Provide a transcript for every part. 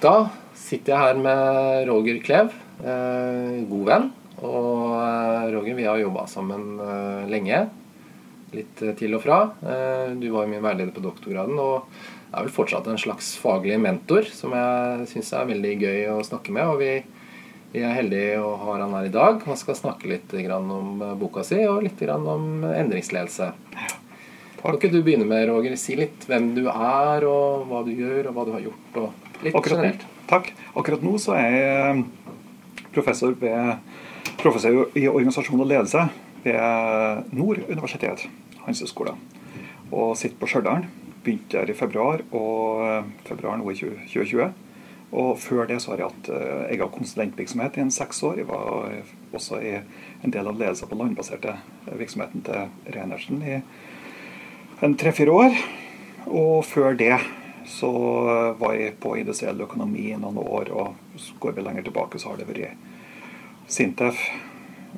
Da sitter jeg her med Roger Klev, eh, god venn. Og eh, Roger, vi har jobba sammen eh, lenge. Litt til og fra. Du var jo min veileder på doktorgraden og er vel fortsatt en slags faglig mentor som jeg syns er veldig gøy å snakke med. Og vi, vi er heldige å ha han her i dag. Han skal snakke litt om boka si og litt om endringsledelse. Kan ikke du begynne med, Roger? Si litt hvem du er, og hva du gjør, og hva du har gjort. og litt Akkurat, generelt. takk. Akkurat nå så er jeg professor, ved, professor i organisasjon og ledelse ved Nord universitet, Hansøyskolen, Og sitter på Stjørdal. Begynte der i februar, og februar nå i 2020. Og før det så har jeg hatt eh, egen konsulentvirksomhet i en seks år. Jeg var også i en del av ledelsen på landbaserte virksomheten til Reinertsen i en tre-fire år. Og før det så var jeg på industriell økonomi i noen år, og går vi lenger tilbake, så har det vært Sintef,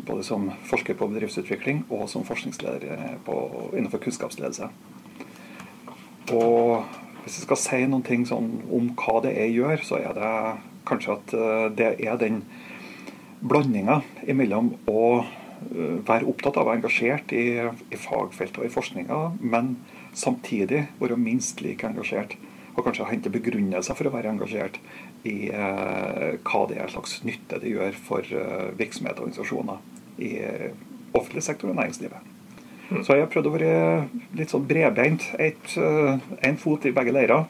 både som forsker på bedriftsutvikling og som forskningsleder på, innenfor kunnskapsledelse. Og hvis jeg skal si noen ting sånn om hva det er jeg gjør, så er det kanskje at eh, det er den blandinga imellom å eh, være opptatt av og engasjert i, i fagfeltet og i forskninga, men samtidig være minst like engasjert og kanskje hente begrunnelser for å være engasjert i eh, hva det er slags nytte det gjør for eh, virksomheter og organisasjoner i eh, offentlig sektor og næringslivet. Så jeg har prøvd å være litt sånn bredbeint. Én fot i begge leirer.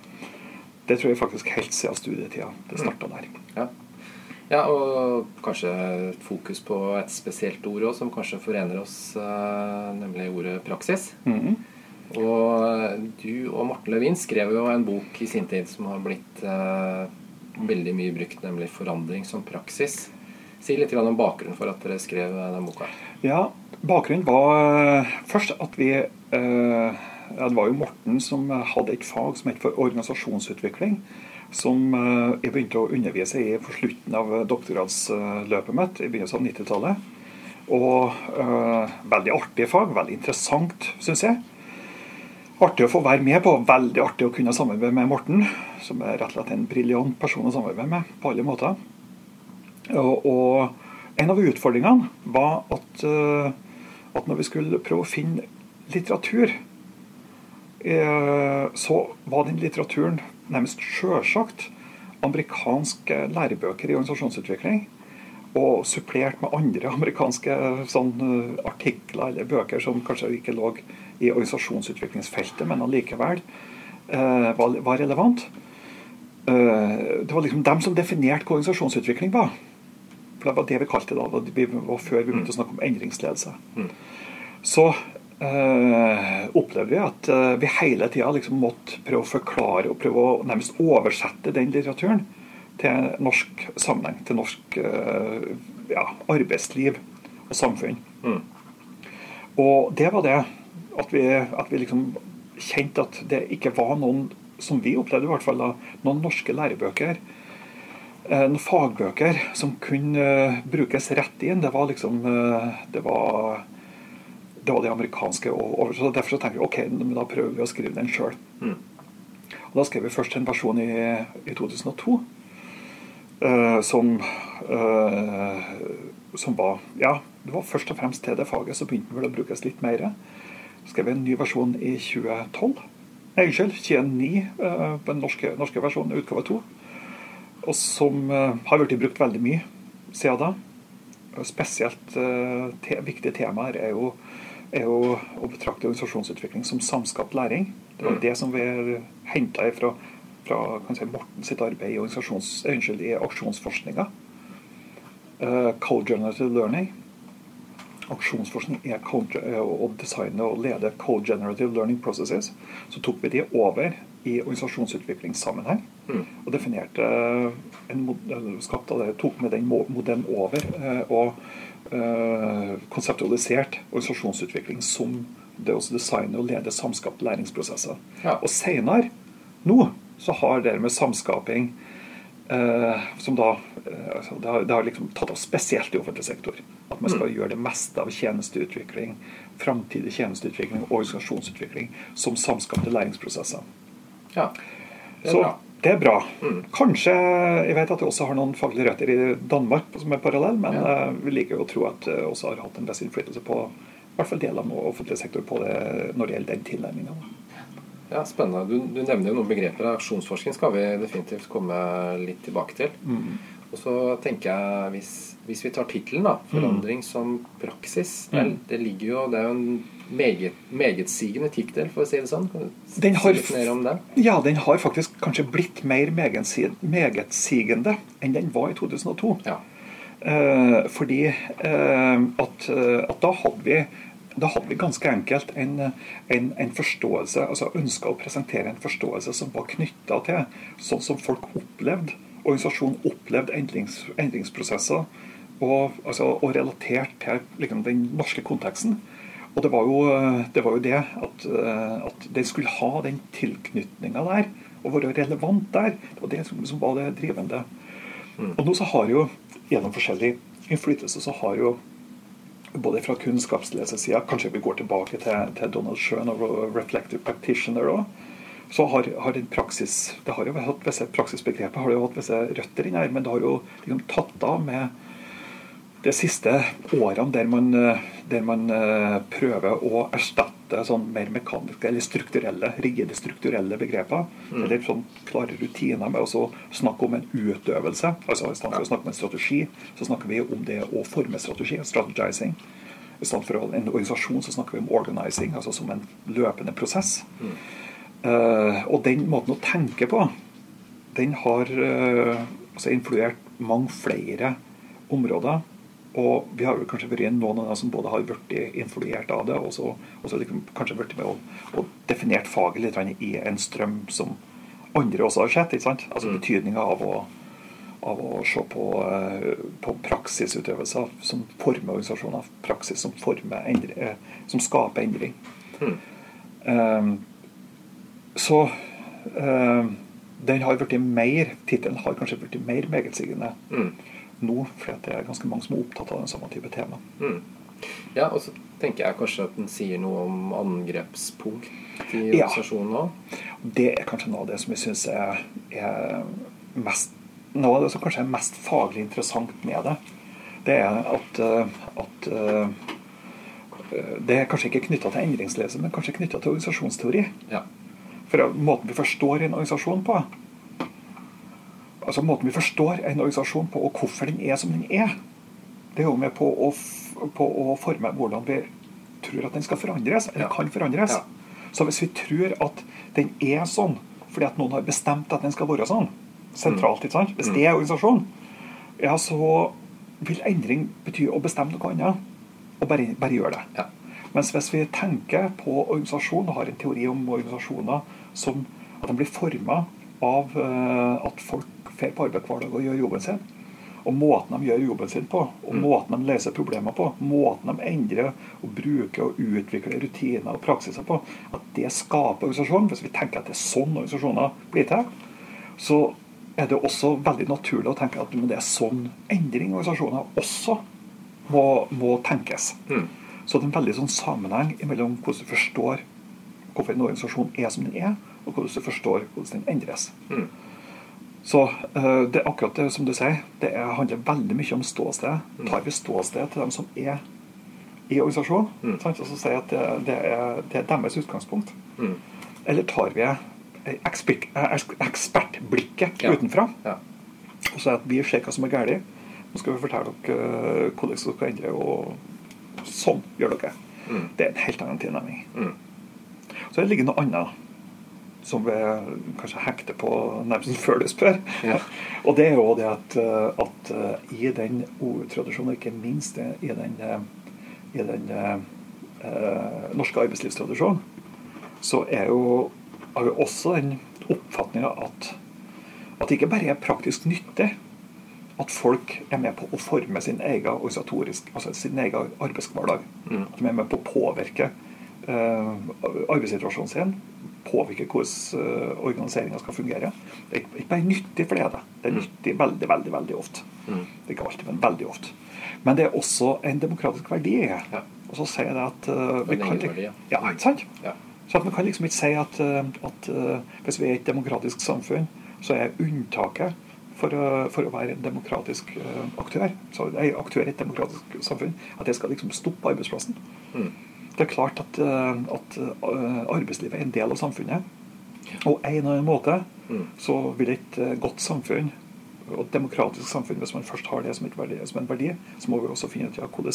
Det tror jeg faktisk helt siden studietida. Det starta der. Ja. Ja, og kanskje fokus på et spesielt ord òg, som kanskje forener oss, eh, nemlig ordet praksis. Mhm. Og du og Morten Levin skrev jo en bok i sin tid som har blitt eh, veldig mye brukt, nemlig 'Forandring som praksis'. Si litt om bakgrunnen for at dere skrev den boka. Ja, bakgrunnen var eh, først at vi eh, Det var jo Morten som hadde et fag som het for organisasjonsutvikling. Som eh, jeg begynte å undervise i for slutten av doktorgradsløpet mitt i begynnelsen av 90-tallet. Og eh, veldig artig fag. Veldig interessant, syns jeg. Artig å få være med på. Veldig artig å kunne samarbeide med Morten, som er rett og slett en briljant person å samarbeide med på alle måter. Og, og en av utfordringene var at, eh, at når vi skulle prøve å finne litteratur, eh, så var den litteraturen nærmest sjølsagt amerikanske lærebøker i organisasjonsutvikling. Og supplert med andre amerikanske sånn, eh, artikler eller bøker som kanskje ikke lå i organisasjonsutviklingsfeltet, men allikevel eh, var, var relevant. Eh, det var liksom dem som definerte hva organisasjonsutvikling var. For det var det vi kalte det da. Det var før vi begynte å snakke om endringsledelse. Så eh, opplevde vi at uh, vi hele tida liksom måtte prøve å forklare og prøve å nærmest oversette den litteraturen til norsk sammenheng. Til norsk uh, ja, arbeidsliv og samfunn. Mm. Og det var det at vi, at vi liksom kjente at det ikke var noen, som vi opplevde i hvert fall, da, noen norske lærebøker noen fagbøker som kunne brukes rett inn. Det var liksom Det var det, var det amerikanske. Og, og så Derfor så tenkte vi ok, men da prøver vi å skrive den sjøl. Mm. Da skrev vi først en versjon i, i 2002 eh, som eh, som var Ja, det var først og fremst til det faget, så begynte den vel å brukes litt mer. Så skrev vi en ny versjon i 2012. Nei, unnskyld, 2009 eh, på den norske, norske versjonen, utgave 2 og som eh, har blitt brukt veldig mye siden da. Spesielt eh, viktige temaer er jo, er jo å betrakte organisasjonsutvikling som samskapt læring. Det var det som vi henta fra, fra kan si, Morten sitt arbeid i, eh, unnskyld, i aksjonsforskninga. Uh, Co-generative learning. Aksjonsforskning er eh, å designe og lede co-generative learning processes. Så tok vi de over i organisasjonsutviklingssammenheng. Mm. Og definerte en modell, skapte tok med den modellen over eh, og eh, konseptualiserte organisasjonsutvikling som det å designe og lede samskapte læringsprosesser. Ja. Og senere, nå, så har det med samskaping eh, som da eh, altså, det, har, det har liksom tatt av spesielt i offentlig sektor. At man skal gjøre det meste av tjenesteutvikling, framtidig tjenesteutvikling og organisasjonsutvikling som samskapte læringsprosesser. Ja, det er Så, bra. Det er bra. Kanskje Jeg vet at det også har noen faglige røtter i Danmark som er parallell, men Ja. eh, vi liker jo å tro at det også har hatt en viss innflytelse på i hvert fall deler av offentlig sektor på det når det gjelder den tilnærminga. Ja, Spennende. Du, du nevner jo noen begreper. Aksjonsforskning skal vi definitivt komme litt tilbake til. Og så tenker jeg, hvis, hvis vi tar tittelen, da, 'Forandring som praksis', det, det ligger jo Det er jo en meget, megetsigende tittel, for å si det sånn. Du Den har si litt mer om det? Ja, den har faktisk kanskje blitt mer megetsigende enn den var i 2002. Ja. Eh, fordi eh, at, eh, at da hadde vi da hadde vi ganske enkelt en, en, en forståelse, altså ønska å presentere en forståelse som var knytta til sånn som folk opplevde organisasjonen opplevde endrings, endringsprosesser, og, altså, og relatert til liksom, den norske konteksten. Og det var jo eh, det, var jo det at, eh, at den skulle ha den tilknytninga der, og være relevant der. Det var det som, som var det drivende. Og nå så har jo, gjennom forskjellig innflytelse, så har jo både fra kunnskapsledelsessida, kanskje vi går tilbake til, til Donald Schøn og Reflective Practitioner òg, så har, har den praksis Det har jo hatt visse praksisbegrepet har det jo hatt visse røtter inn her, men det har jo liksom tatt av med de siste årene der man, eh, der man eh, prøver å erstatte sånn mer mekaniske eller strukturelle, rigide strukturelle begreper. Eller sånn klare rutiner med å snakke om en utøvelse. altså I stedet for å snakke om en strategi, så snakker vi om det å forme strategi. Strategizing. I stedet for en organisasjon så snakker vi om organizing, altså som en løpende prosess. Eh, og den måten å tenke på, den har uh, altså influert mange flere områder. Og vi har jo kanskje vært noen av dem som både har blitt influert av det, og så har kanskje blitt med og, og definert faget litt i en strøm som andre også har sett. ikke sant? Altså Mm. betydninga av av å se på, eh, på praksisutøvelser som former organisasjoner. Praksis som, former endre, eh, som skaper endring. Mm. Um, så um, den har blitt mer Tittelen har kanskje blitt mer megetsigende Mm. Nå, for det er ganske mange som er opptatt av den samme type tema. Mm. Ja, og så tenker jeg kanskje at den sier noe om angrepspunkt i organisasjonen òg. Det er kanskje noe av det som jeg syns er, er mest Noe av det som kanskje er mest faglig interessant med det. Det er at, eh, at eh, det er kanskje ikke knytta til endringsledelse, men kanskje knytta til organisasjonsteori. Ja. For måten vi forstår en organisasjon på Altså måten vi forstår en organisasjon på, og hvorfor den er som den er, det er jo med på å, på å forme hvordan vi tror at den skal forandres, eller Ja. kan forandres. Ja. Så hvis vi tror at den er sånn fordi at noen har bestemt at den skal være sånn, sentralt, ikke sant? hvis det er organisasjon, ja, så vil endring bety å bestemme noe annet, og bare, bare gjøre det. Ja. Mens hvis vi tenker på organisasjon og har en teori om organisasjoner som at de blir forma av uh, at folk drar på arbeid hver dag og gjør jobben sin, og måten de gjør jobben sin på, og måten de løser problemer på, måten de endrer og bruker og utvikler rutiner og praksiser på, at det skaper organisasjon. Hvis vi tenker at det er sånn organisasjoner blir til, så er det også veldig naturlig å tenke at det er sånn endring organisasjoner også må, må tenkes. Mm. Så det er en veldig sånn sammenheng mellom hvordan du forstår hvorfor en organisasjon er som den er, og hvordan du forstår hvordan den endres. Mm. Så eh, det er akkurat det som du sier. Det er, handler veldig mye om ståsted. Tar vi ståsted til dem som er i organisasjonen, Mm. og så sier at det, det, er, det er deres utgangspunkt? Mm. Eller tar vi ekspert, ekspertblikket Ja. utenfra Ja. og sier at vi ser hva som er galt? Nå skal vi fortelle dere eh, hvordan dere skal endre, og sånn gjør dere. Mm. Det er en helt annen tilnærming. Mm. Så det ligger noe annet som vi kanskje hekter på nærmest før du spør. Ja. Og det er jo det at, eh, at eh, i den ordtradisjonen, ikke minst i den, eh, i den eh, norske arbeidslivstradisjonen, så er jo, har vi også den oppfatninga at, at det ikke bare er praktisk nyttig at folk er med på å forme sin egen altså sin egen arbeidshverdag. Mm. At de er med på å påvirke arbeidssituasjonen sin. påvirker hvordan uh, organiseringa skal fungere. Det er ikke- bare nyttig, for det er det. Det er nyttig veldig, veldig veldig ofte. Mm. Det er ikke alltid, men veldig ofte. Men det er også en demokratisk verdi. Ja. Og så sier jeg det at eh, vi kan, ja. ikke sant? Ja. Så at man kan liksom ikke si at, eh, at eh, hvis vi er et demokratisk samfunn, så er unntaket for å, for å være en demokratisk aktør, så er aktør i et demokratisk samfunn, at det skal liksom stoppe arbeidsplassen. Mm. Det er klart at, uh, at uh, arbeidslivet er en del av samfunnet. Og en eller annen måte Mm. så vil et uh, godt samfunn og et demokratisk samfunn, hvis man først har det som, et verdi, som en verdi, så må vi også finne ut ja, hvordan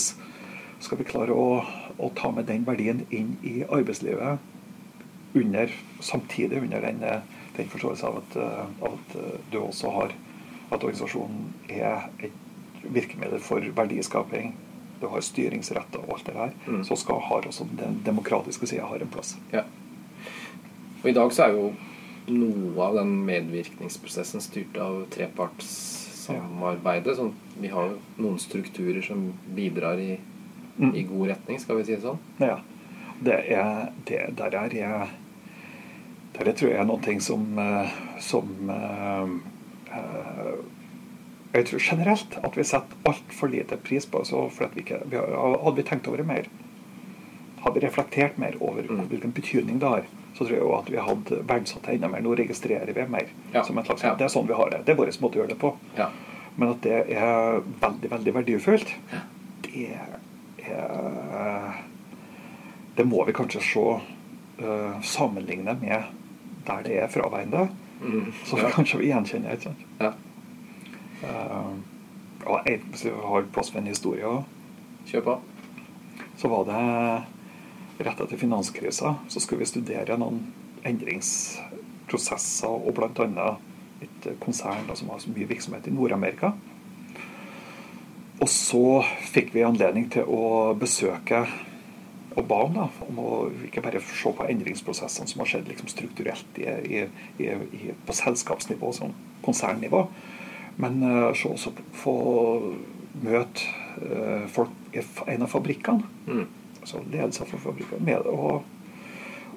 skal vi klare å, å ta med den verdien inn i arbeidslivet under, samtidig under den, eh, den forståelse av at, eh, at eh, du også har at organisasjonen er et virkemiddel for verdiskaping. Du har styringsretter og alt det der. Mm. Så skal har også den demokratiske sida ha en plass. Ja. Og i dag så er jo noe av den medvirkningsprosessen styrt av trepartssamarbeidet. Sånn, vi har jo noen strukturer som bidrar i, Mm. i god retning, skal vi si det sånn. Ja. Det er, det, der er jeg Der tror jeg er noe ting som, eh, som uh, eh, Jeg tror generelt at vi setter altfor lite pris på oss. vi ikke, vi har, Hadde vi tenkt over det mer, hadde vi reflektert mer over Mm. hvilken betydning det har, så tror jeg jo at vi hadde verdsatt det enda mer. Nå registrerer vi mer. Ja. som slags, Ja. Det er sånn vi har det. Det er vår måte å gjøre det på. Ja. Men at det er veldig, veldig verdifullt, det er Det må vi kanskje se uh, sammenligne med der det er fraværende. Mm. Så ja. kanskje vi gjenkjenner ikke sant? ja. Ja, jeg, hvis vi har plass for en historie Kjør på. så var det rett etter finanskrisa så skulle vi studere noen endringsprosesser og bl.a. et konsern som har så mye virksomhet i Nord-Amerika. Og så fikk vi anledning til å besøke og ba om, da, om å ikke bare se på endringsprosessene som har skjedd liksom strukturelt i, i, i, på selskapsnivå, sånn konsernnivå, men uh, se også få møte uh, folk i en av fabrikkene. Mm. Altså ledelsen for fabrikkene med, og,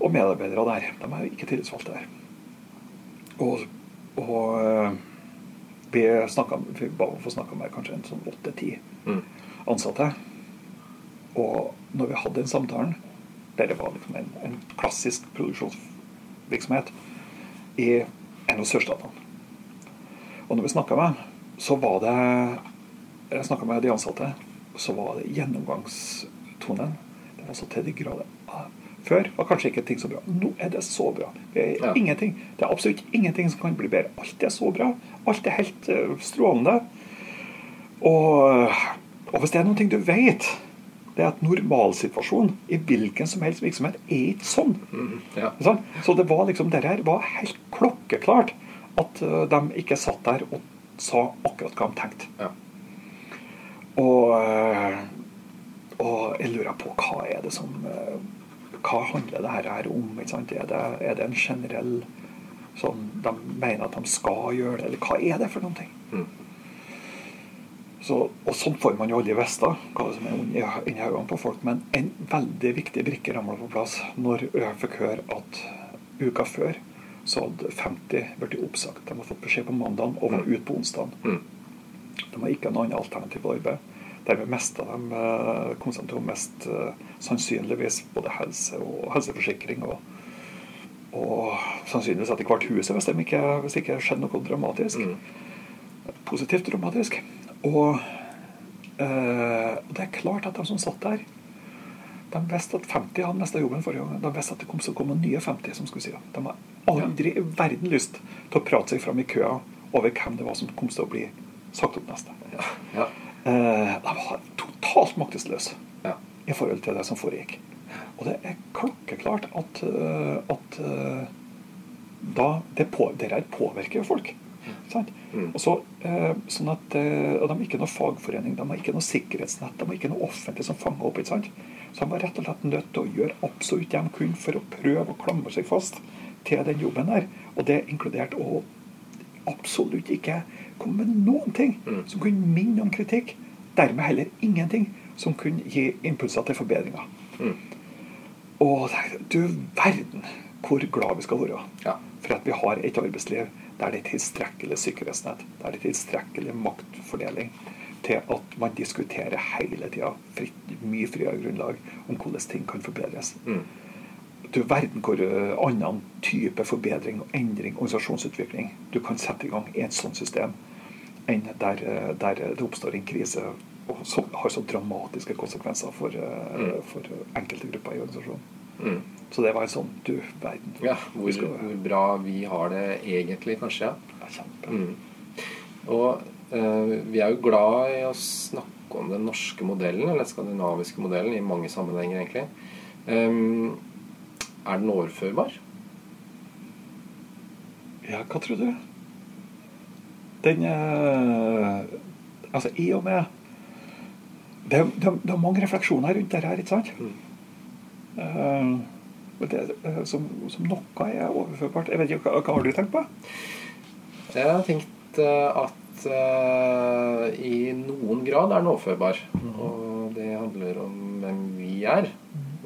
og medarbeidere der. De er ikke tillitsvalgte der. Og, og uh, vi, snakket, vi ba om å få snakka med kanskje en sånn åtte-ti Mm. ansatte. Og når vi hadde den samtalen, Dette det var liksom en, en klassisk produksjonsvirksomhet i en av sørstatene Og når vi snakka med dem, så var det Jeg snakka med de ansatte, så var det gjennomgangstonen. Det var så til de grader ah, Før var kanskje ikke ting så bra. Nå er det så bra. Det er, Ja. ingenting, det er absolutt ingenting som kan bli bedre. Alt er så bra. Alt er helt eh, strålende. Og, og hvis det er noe du vet, det er at normalsituasjonen i hvilken som helst virksomhet er ikke sånn. Mm. Ja. Så det var liksom, det her var helt klokkeklart at eh, de ikke satt der og sa akkurat hva de tenkte. Ja. Og, eh, og jeg lurer på hva er det som eh, Hva handler det her om? Er, det, er det en generell sånn De mener at de skal gjøre det, eller hva er det for noen ting? Mm. Så, og sånn får man jo aldri vite hva som er inni hodene på folk. Men en veldig viktig brikke ramla på plass når jeg fikk høre at uka før så hadde 50 blitt oppsagt. De hadde fått beskjed på mandag og var ute på onsdag. Mm. De har ikke noe annet alternativ arbeid. Dermed mista de eh, kom de til å miste eh, sannsynligvis både helse og helseforsikring. Og, og sannsynligvis etter hvert huset hvis det ikke, hvis det ikke skjedde noe dramatisk. Mm. Positivt dramatisk. Og eh, det er klart at de som satt der, de visste at 50 hadde mista jobben forrige gang. De visste at det kom så kom nye 50. som skulle si det. De har aldri i verden lyst til å prate seg fram i køa over hvem det var som kom til å bli sagt opp neste. Ja. Ja. Eh, de var totalt maktesløse Ja. i forhold til det som foregikk. Og det er klokkeklart at, eh, at eh, da det, på, det her påvirker folk. Sant? Mm. Og så, eh, sånn at, eh, De har ikke noe fagforening, de har ikke noe sikkerhetsnett, de har ikke noe offentlig som fanger opp. ikke sant? Så de var rett og slett nødt til å gjøre absolutt det de kunne for å prøve å klamre seg fast til den jobben der. Og det inkludert å absolutt ikke komme med noen ting Mm. som kunne minne om kritikk. Dermed heller ingenting som kunne gi impulser til forbedringer. Mm. Og du verden hvor glad vi skal være Ja. for at vi har et arbeidsliv der det er tilstrekkelig sikkerhetsnett, der det er tilstrekkelig maktfordeling til at man diskuterer hele tida fritt, mye friere grunnlag om hvordan ting kan forbedres. Mm. Du verden hvor eh, annen type forbedring og endring, organisasjonsutvikling, du kan sette i gang i et sånt system enn der, eh, der det oppstår en krise og som har så dramatiske konsekvenser for, eh, Mm. for enkelte grupper i organisasjonen. Mm. Så det var en sånn Du verden. Ja, hvor, skal- hvor bra vi har det egentlig, kanskje. ja. Ja, kjempe. Mm. Og eh, vi er jo glad i å snakke om den norske modellen, eller den skandinaviske modellen, i mange sammenhenger, egentlig. Um, er den overførbar? Ja, hva tror du? Den eh, Altså, i og med det, det, det er mange refleksjoner rundt dette her, ikke sant? Mm. Eh, det, eh, som, som noe er overførbart. Jeg vet ikke, hva, hva har du tenkt på? Jeg har tenkt eh, at uh, i noen grad er den overførbar. Og det handler om hvem vi er.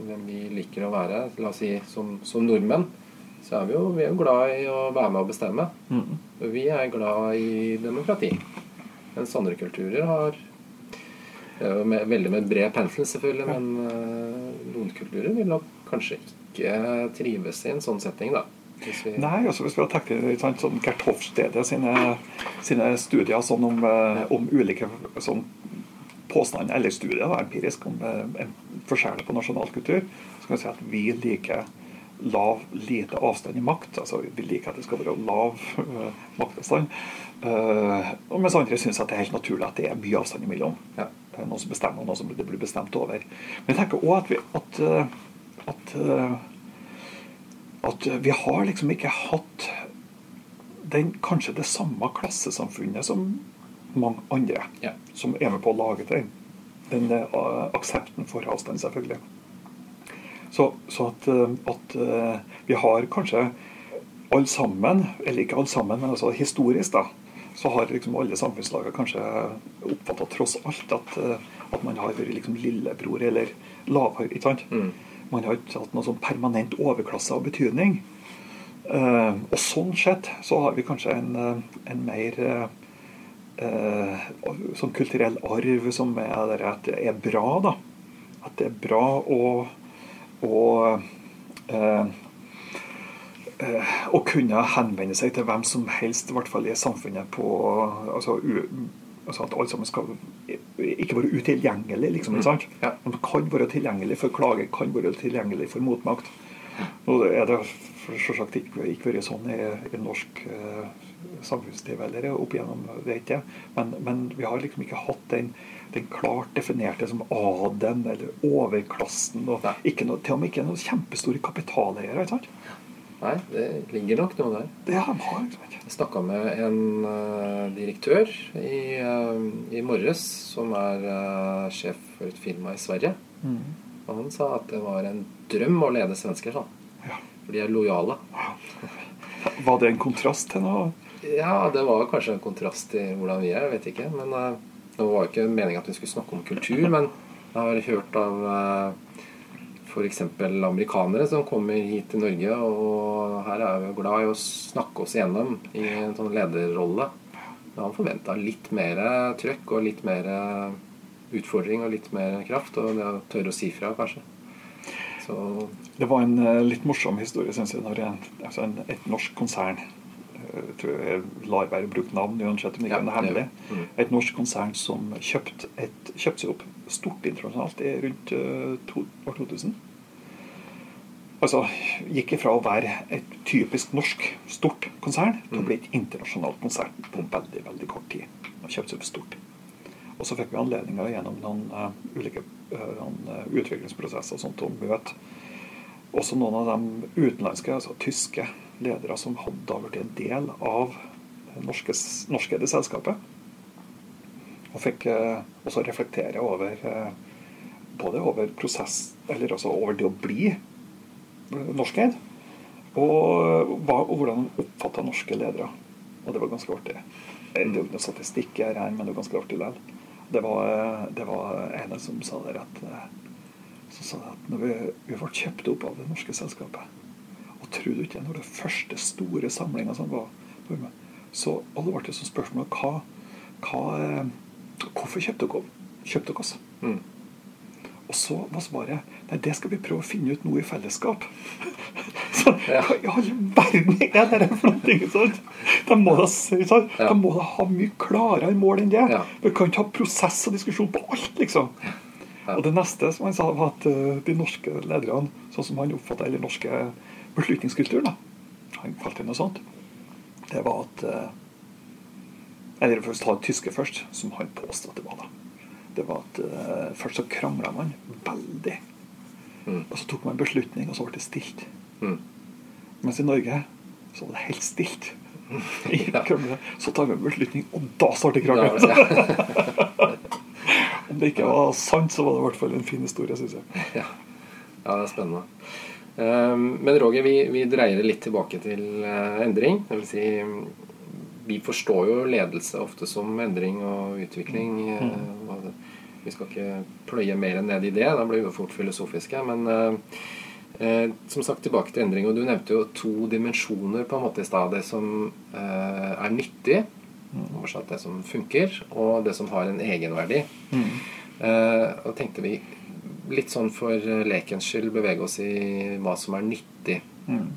Hvem vi liker å være. La oss si som, som nordmenn. Så er vi jo, vi er jo glad i å være med og bestemme. Og Vi er glad i demokrati. Mens andre kulturer har det er jo med, Veldig med bred pensel, selvfølgelig, men uh, noen kulturer vil nok kanskje ikke trives i en sånn setting, da. Hvis vi, Nei, også hvis vi har tenkt sånn, sånn Gert Hofstede sine, sine studier sånn om, eh, om ulike sånn, påstander, eller studie da, empirisk, om eh, forskjell på nasjonalkultur, så kan vi si at vi liker lav, lite avstand i makt. altså Vi liker at det skal være lav eh, maktavstand. Eh, mens andre syns det er helt naturlig at det er mye avstand imellom. Ja. Det er noen som bestemmer, og noen som det blir bestemt over. Men jeg tenker òg at, vi, at, eh, at eh, at vi har liksom ikke hatt den, kanskje det samme klassesamfunnet som mange andre Ja. som er med på å lage den. Den eh, aksepten for avstand, selvfølgelig. Så, så at, eh, at eh, vi har kanskje alle sammen, eller ikke alle sammen, men altså historisk, da, så har liksom alle samfunnslag kanskje oppfatta tross alt at, at man har vært liksom lillebror eller lavere. ikke sant? Mm. Man har ikke hatt noen sånn permanent overklasse av betydning. Eh, og sånn sett så har vi kanskje en, en mer eh, sånn kulturell arv som er at det er bra, da. At det er bra å, å eh, eh, å kunne henvende seg til hvem som helst, i hvert fall i samfunnet, på altså, u, altså At alle sammen skal ikke være utilgjengelig, liksom. Mm. sant? Ja. De kan være tilgjengelig for klage, kan være tilgjengelig for motmakt. Nå er det selvsagt ikke, ikke vært sånn i, i norsk eh, samfunnsliv heller opp igjennom, vet jeg. Men, men vi har liksom ikke hatt den, den klart definerte som adelen eller overklassen. og Nei. ikke noe, Til og med ikke noen kjempestore kapitaleiere. ikke sant? Nei, det ligger nok noe der. Det har de har, liksom ikke. Jeg snakka med en uh, direktør i, uh, i morges som er uh, sjef for et firma i Sverige. Og han sa at det var en drøm å lede svensker, sånn. Ja. For de er lojale. Var det en kontrast til noe? Ja, det var kanskje en kontrast til hvordan vi er, jeg vet ikke. Men uh, det var ikke meningen at vi skulle snakke om kultur. Men jeg har hørt av uh, f.eks. amerikanere som kommer hit til Norge, og her er vi glad i å snakke oss igjennom i en sånn lederrolle. Men han forventa litt mer trøkk og litt mer utfordring og litt mer kraft, og det å tørre å si fra, kanskje. Så Det var en eh, litt morsom historie, syns jeg, når en, altså en, et norsk konsern eh, tror jeg lar være å bruke navn uansett om det ikke Ja, er hemmelig. Mm. Et norsk konsern som kjøpte, kjøpt seg opp stort internasjonalt i rundt eh, to, år 2000. Altså gikk ifra å være et typisk norsk stort konsern til å bli et internasjonalt konsern på veldig veldig kort tid. Og kjøpte seg opp stort. Og så fikk vi anledninger gjennom noen uh, ulike uh, eh, utviklingsprosesser og sånt å møte også noen av de utenlandske, altså tyske ledere som hadde blitt en del av det norske, norskeide selskapet. Og fikk eh, også reflektere over eh, både over prosess, eller altså over det å bli eh, norskeid, og, hva, og hvordan de oppfatta norske ledere. Og det var ganske artig. Eh, Det er jo ikke noe statistikk her, men det var ganske artig likevel. Det eh, det var en som sa det at, eh, som sa at når vi, vi ble kjøpt opp av det norske selskapet tror du ikke, når det første store samlinga som var så alle ble det som spørsmål hva, hva, eh, Hvorfor kjøpte dere, kjøpte dere oss? mm. Og så var svaret nei, det skal vi prøve å finne ut nå i fellesskap. Så Ja. hva i all verden er det for noe? sant? De må da. De må da ha mye klarere mål enn det. Ja. Vi kan ikke ha prosess og diskusjon på alt, liksom. Ja. Og det neste som han sa, var at eh, de norske lederne, sånn som han oppfatta eller norske beslutningskulturen, da, han kalte det noe sånt, det var at eh, Eller for å ta det tyske først, som han påstod at det var. da. Det var at eh, først så krangla man veldig. Mm. Og så tok man en beslutning, og så ble det stilt. Mm. Mens i Norge så var det helt stilt. Ja. Så tar vi en beslutning, og da starter krangelen. ja. Om det ikke var sant, så var det i hvert fall en fin historie, syns jeg. Ja. ja, det er spennende. Um, men Roger, vi, vi dreier det litt tilbake til eh, endring. Det vil si, vi forstår jo ledelse ofte som endring og utvikling. Mm. og vi skal ikke pløye mer ned i det, da blir vi fort filosofiske. Men eh, eh, som sagt tilbake til endring. Og du nevnte jo to dimensjoner på en måte i stad. Det som eh, er nyttig, oversatt det som funker, og det som har en egenverdi. Eh, og tenkte vi litt sånn for eh, lekens skyld bevege oss i hva som er nyttig. Mm.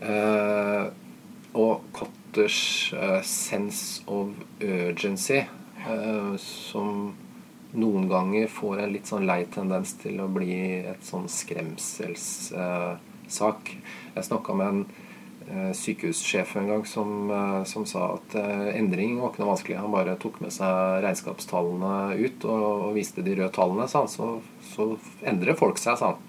Uh, og Cotters uh, sense of urgency, uh, som noen ganger får en litt sånn lei tendens til å bli et sånn skremselssak. jeg snakka med en sykehussjef en gang som, eh, som sa at eh, endring var ikke noe vanskelig. Han bare tok med seg regnskapstallene ut og, og viste de røde tallene, sa han. Så, så endrer folk seg, sa han.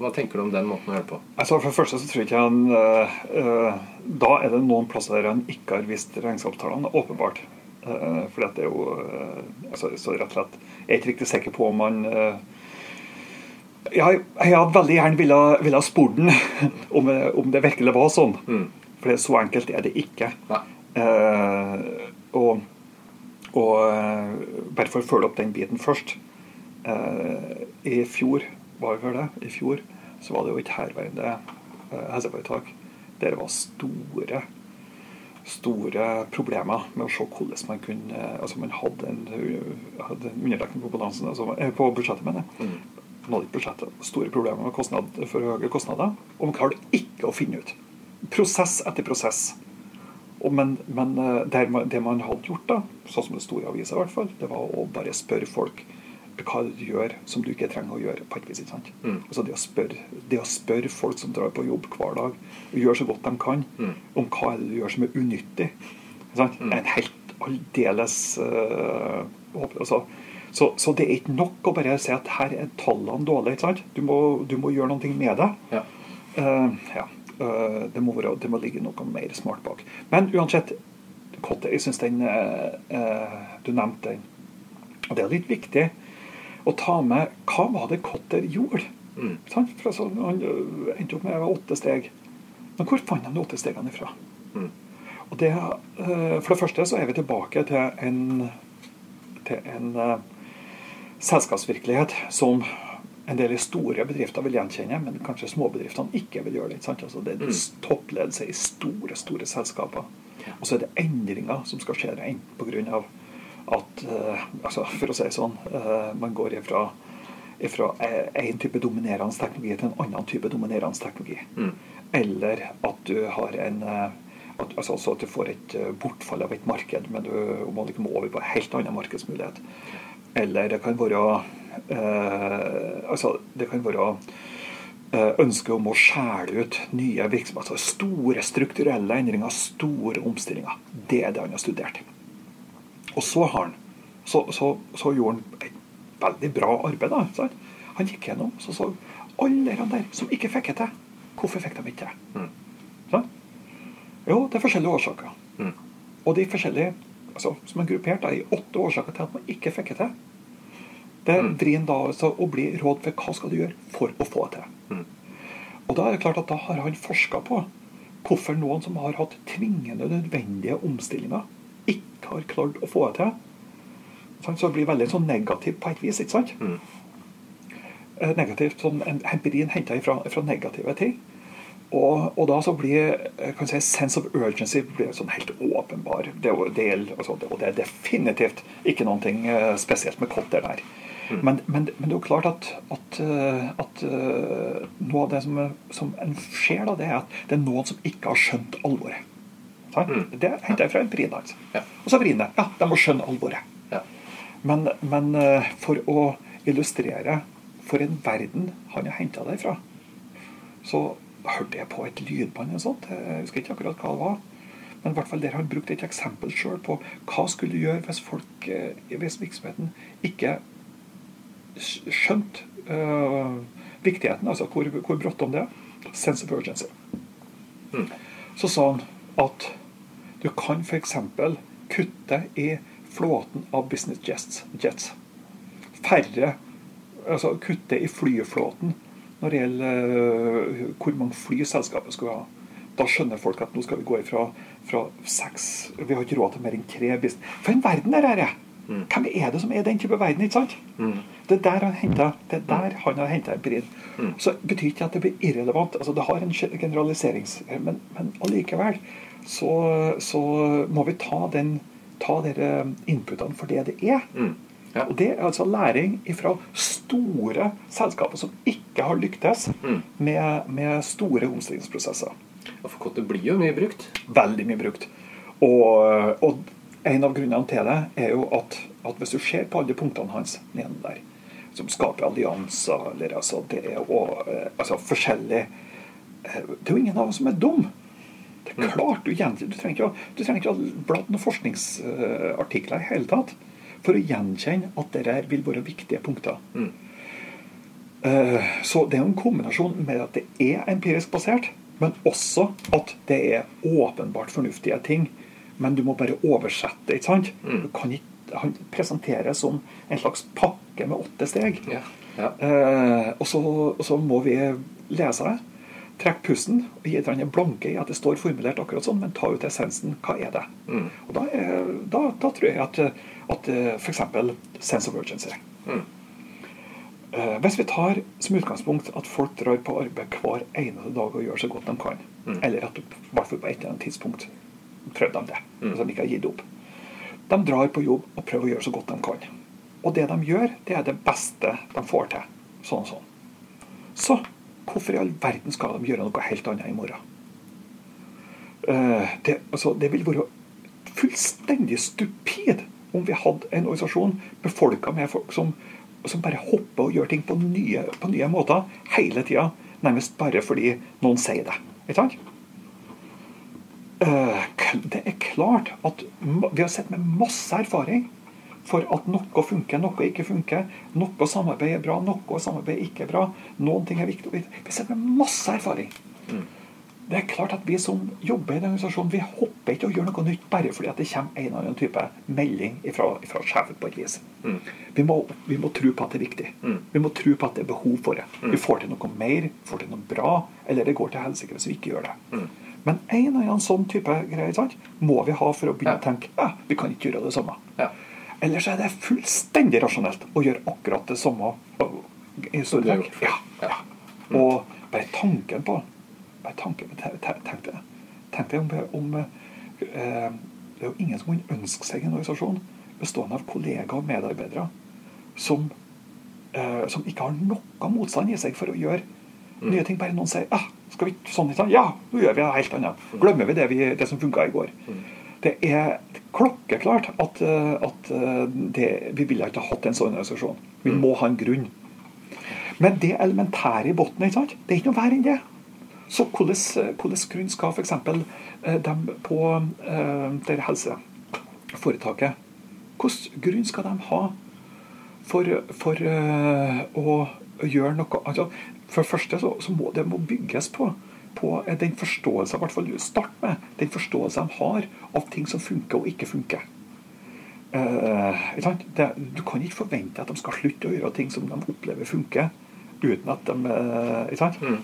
Hva tenker du om den måten å gjøre det på? Altså For det første så tror jeg ikke han eh, eh, Da er det noen plasser der han ikke har vist regnskapstallene, åpenbart. Uh, for det er jo uh, altså, så rett og slett Jeg er ikke riktig sikker på om han eh, jeg, jeg hadde veldig gjerne ville, ville spurt den om, om det virkelig var sånn. Mm. For så enkelt er det ikke. Eh, og og eh, bare for å følge opp den biten først. Eh, I fjor var det vel det, i fjor så var det jo et herværende eh, helseforetak der det var store store problemer med å se hvordan man kunne eh, Altså man hadde en, hadde en underdekning på altså, eh, på budsjettet, mener jeg. Mm. Man hadde ikke budsjettet. Store problemer med kostnad, for høye kostnader. Og man klarte ikke å finne ut. Prosess etter prosess. Og men men eh, man, det man hadde gjort, da, sånn som det sto i avisa, i hvert fall, det var å bare spørre folk hva du gjør som du ikke trenger å gjøre. på et vis, ikke sant? Mm. Altså det å, spørre, det å spørre folk som drar på jobb hver dag, og gjør så godt de kan, Mm. om hva er det du gjør som er unyttig. Ikke sant? Mm. En helt aldeles uh, altså, så, så det er ikke nok å bare si at her er tallene dårlige. ikke? Du må, du må gjøre noe med det. Ja. Uh, ja. Uh, det, må være, det må ligge noe mer smart bak. Men uansett, Kotte, jeg syns den eh, Du nevnte den. Og det er litt viktig å ta med hva var det Kotter gjorde. Mm. Altså, han endte opp med åtte steg. Men hvor fant han de åtte stegene ifra? Mm. Og det, for det første så er vi tilbake til en, til en selskapsvirkelighet som en del store bedrifter vil gjenkjenne, men kanskje småbedriftene ikke vil gjøre det. Altså det er Mm. toppledelse i store store selskaper. Og så er det endringer som skal skje enten pga. at eh, altså For å si det sånn, eh, man går ifra fra en type dominerende teknologi til en annen type dominerende teknologi. Mm. Eller at du har en eh, at, altså, altså at du får et eh, bortfall av et marked, men du må liksom over på en helt annen markedsmulighet. Eller det kan være eh, altså det kan være eh, ønske om å skjære ut nye virksomheter. Altså store strukturelle endringer, store omstillinger. Det er det han har studert. Og så har han så, så, så gjorde han et veldig bra arbeid. da? Han gikk gjennom så så alle de der som ikke fikk det til. Hvorfor fikk de ikke det? Mm. Jo, det er forskjellige årsaker. Mm. Og de forskjellige, altså, som er gruppert da, i åtte årsaker til at man ikke fikk det til. Det Mm. driver da altså å bli råd for hva skal du gjøre for å få det til. Mm. Og da er det klart at da har han forska på hvorfor noen som har hatt tvingende nødvendige omstillinger, ikke har klart å få det til. Sant? Så det blir veldig sånn negativt på et vis. ikke sant? Mm. Eh, Negativt, sånn, en- Empirien henta fra, fra negative ting. Og, og da så blir eh, kan si, sense of urgency blir sånn helt åpenbar. Det, gjelder- altså, og det er definitivt ikke noe spesielt med Kotter der. Men, men, men, det er jo klart at, at, eh, at noe av det som, som en ser, da, det er at det er noen som ikke har skjønt alvoret. Mm. Det henter jeg fra empirien Ja. Og så vrien det. Ja, de må skjønne alvoret. Ja. Men, men for å illustrere for en verden han har henta det fra, så hørte jeg på et lydbånd eller sånt. Jeg husker ikke akkurat hva det var. Men i hvert fall der har han brukt et eksempel sjøl på hva skulle du gjøre hvis folk, hvis virksomheten ikke skjønte uh, viktigheten, altså hvor, hvor bråttom det er. Sense of urgency. Mm. Så sa han at du kan f.eks. kutte i flåten av business jets. jets. Færre Altså kutte i flyflåten når det gjelder uh, hvor mange fly selskapet skulle ha. Da skjønner folk at nå skal vi gå ifra fra seks Vi har ikke råd til mer enn tre business. For en verden der er! Mm. Hvem er det som er den type verden? ikke sant? Mm. Det er der han henter, det er der han har henta empirien. Mm. Så betyr ikke at det blir irrelevant. altså Det har en generaliserings... Men, men allikevel så, så, må vi ta, den, ta dere inputene for det det er. Mm. Ja. Og Det er altså læring fra store selskaper som ikke har lyktes mm. med, med, store omstillingsprosesser. Ja, for det blir jo mye brukt? Veldig mye brukt. Og, og en av grunnene til det er jo at, at hvis du ser på alle punktene hans nede der, som skaper allianser eller altså det er jo, eh, altså forskjellig eh, Det er jo ingen av oss som er dum. Det er mm. klart, Du, du trenger ikke, du trenger ikke å bla noen forskningsartikler i hele tatt for å gjenkjenne at dette vil være viktige punkter. Mm. Eh, så det er en kombinasjon med at det er empirisk basert, men også at det er åpenbart fornuftige ting men du må bare oversette. ikke sant? Mm. Du kan ikke han presenteres som en slags pakke med åtte steg. Ja. Ja. Eh, og, så, og, så, må vi lese det, trekke pusten og gi hverandre blanke i at det står formulert akkurat sånn, men ta ut essensen. Hva er det? Mm. Og da, er, da, da, tror jeg at, at eh, f.eks. sense of urgency. Mm. Eh, hvis vi tar som utgangspunkt at folk drar på arbeid hver eneste dag og gjør så godt de kan, mm. eller at i hvert fall på et eller annet tidspunkt prøvde de det. Mm. Så de ikke har gitt opp. De drar på jobb og prøver å gjøre så godt de kan. Og det de gjør, det er det beste de får til. Sånn og sånn. Så hvorfor i all verden skal de gjøre noe helt annet i morgen? Uh, det, altså, det vil være fullstendig stupid om vi hadde en organisasjon befolka med folk som, som, bare hopper og gjør ting på nye, på nye måter hele tida. Nærmest bare fordi noen sier det. Ikke sant? Eh, det er klart at vi har sett med masse erfaring for at noe funker, noe ikke funker. Noe samarbeid er bra, noe samarbeid ikke er bra. Noen ting er viktig. Vi sitter med masse erfaring. Mm. Det er klart at Vi som jobber i den organisasjonen, vi hopper ikke og gjør noe nytt bare fordi at det kommer en eller annen type melding fra, fra sjefen på et vis. Mm. Vi, må, vi, må, tro på at det er viktig. Mm. Vi må tro på at det er behov for det. Mm. Vi får til noe mer, får til noe bra, eller det går til helsike hvis vi ikke gjør det. Mm. Men en eller annen sånn type greier sant, må vi ha for å begynne ja. å tenke ja, vi kan ikke gjøre det samme. Ja. Ellers er det fullstendig rasjonelt å gjøre akkurat det samme i store trekk. Ja, ja. Mm. Og bare tanken på bare tanken, Tenk deg tenk om, om eh, Det er jo ingen som kan ønske seg en organisasjon bestående av kollegaer og medarbeidere som, eh, som ikke har noe motstand i seg for å gjøre mm. nye ting. Bare noen sier ah, skal vi sånn, sånn, Ja, nå gjør vi noe helt annet. Glemmer vi det, vi, det som funka i går. Det er klokkeklart at, eh, at eh, det, vi ville ikke ha hatt en sånn organisasjon. Vi må ha en grunn. Men det elementære i bunnen, det er ikke noe verre enn det. Så hvordan, hvordan grunn skal f.eks. Eh, de på det helseforetaket Hvilken grunn skal de ha for, for å gjøre noe altså, for det første så, så må det må bygges på, på den forståelsen, i hvert fall start med, den forståelsen de har av ting som funker og ikke funker. Uh, det, du kan ikke forvente at de skal slutte å gjøre ting som de opplever funker, uten at de uh, mm.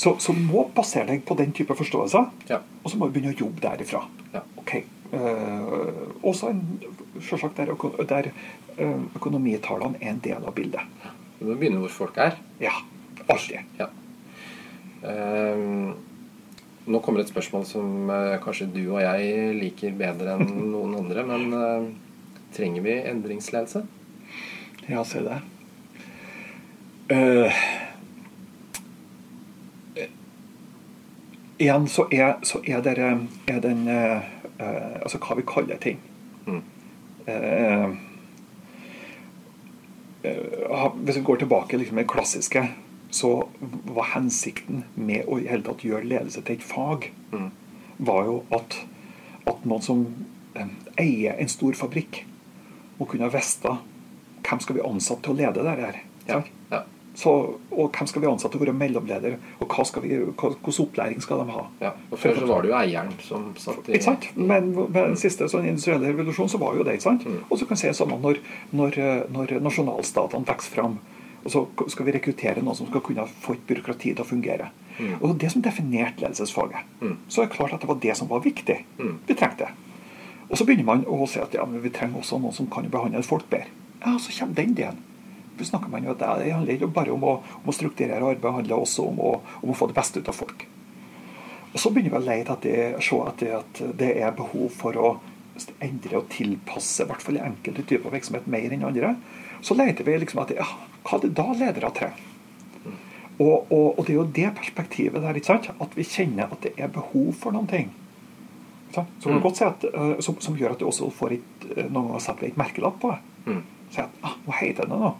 Så, så må basere deg på den type forståelser, ja. og så må du begynne å jobbe derifra. Ja. Okay. Eh, også en, selvsagt der, der økonomitallene er en del av bildet. Du må begynne hvor folk er. Ja. Alltid. Ja. Um, nå kommer et spørsmål som uh, kanskje du og jeg liker bedre enn noen andre. Men uh, trenger vi endringsledelse? Ja, se det. Uh, igjen så er, så er, det, er den uh, uh, Altså hva vi kaller ting. Mm. Eh, eh, hvis vi går tilbake liksom, det klassiske, så var hensikten med å i hele tatt gjøre ledelse til et fag, Mm. var jo at, at noen som eh, eier en stor fabrikk, må kunne vite hvem skal vi ansette til å lede det her. Ja. Ja. Så, og hvem skal vi ansette til å være mellomleder, og hva skal vi, hva, hvilken opplæring skal de ha? ja. Og før så var det jo eieren som satt i Ikke sant? Men med den siste sånn industrielle revolusjonen så var jo det. ikke sant? Mm. Og så kan vi si det at når, når, eh, når nasjonalstatene vokser fram. Og så skal vi rekruttere noen som skal kunne få et byråkrati til å fungere. Mm. Og det som definerte ledelsesfaget. Mm. Så er det klart at det var det som var viktig. Mm. Vi trengte det. Og så begynner man å si at ja, men vi trenger også noen som kan behandle folk bedre. Ja, så kommer den delen. Så snakker man jo at Det handler ikke bare om å, om å strukturere arbeid, det handler også om å, om å få det beste ut av folk. Og Så begynner vi å lete etter, se etter at det er behov for å endre og tilpasse, i hvert fall enkelte typer virksomhet, mer enn andre. Så leter vi liksom etter ja, hva er det da ledere trenger. Og, og, og det er jo det perspektivet der, ikke sant? at vi kjenner at det er behov for noen ting. Ikke? Så kan du Mm. at, eh, som, som gjør at du også får et, eh, noen ganger setter et merkelapp på det. Mm. Si at ah, hva heter det nå?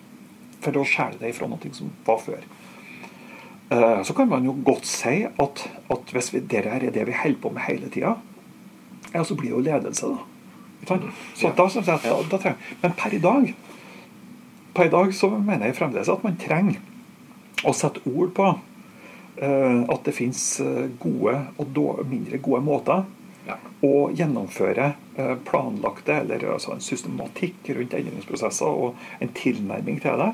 For da skjærer det ifra noe som var før. Eh, Så kan man jo godt si at, at hvis vi, det her er det vi holder på med hele tida, ja, så blir det jo ledelse, da. Sant? Så Ja. da da, da trenger Men per i dag per i dag så mener jeg fremdeles at man trenger å sette ord på eh, at det fins gode og mindre gode måter Ja. å gjennomføre eh, planlagte eller altså en systematikk rundt endringsprosesser og en tilnærming til det.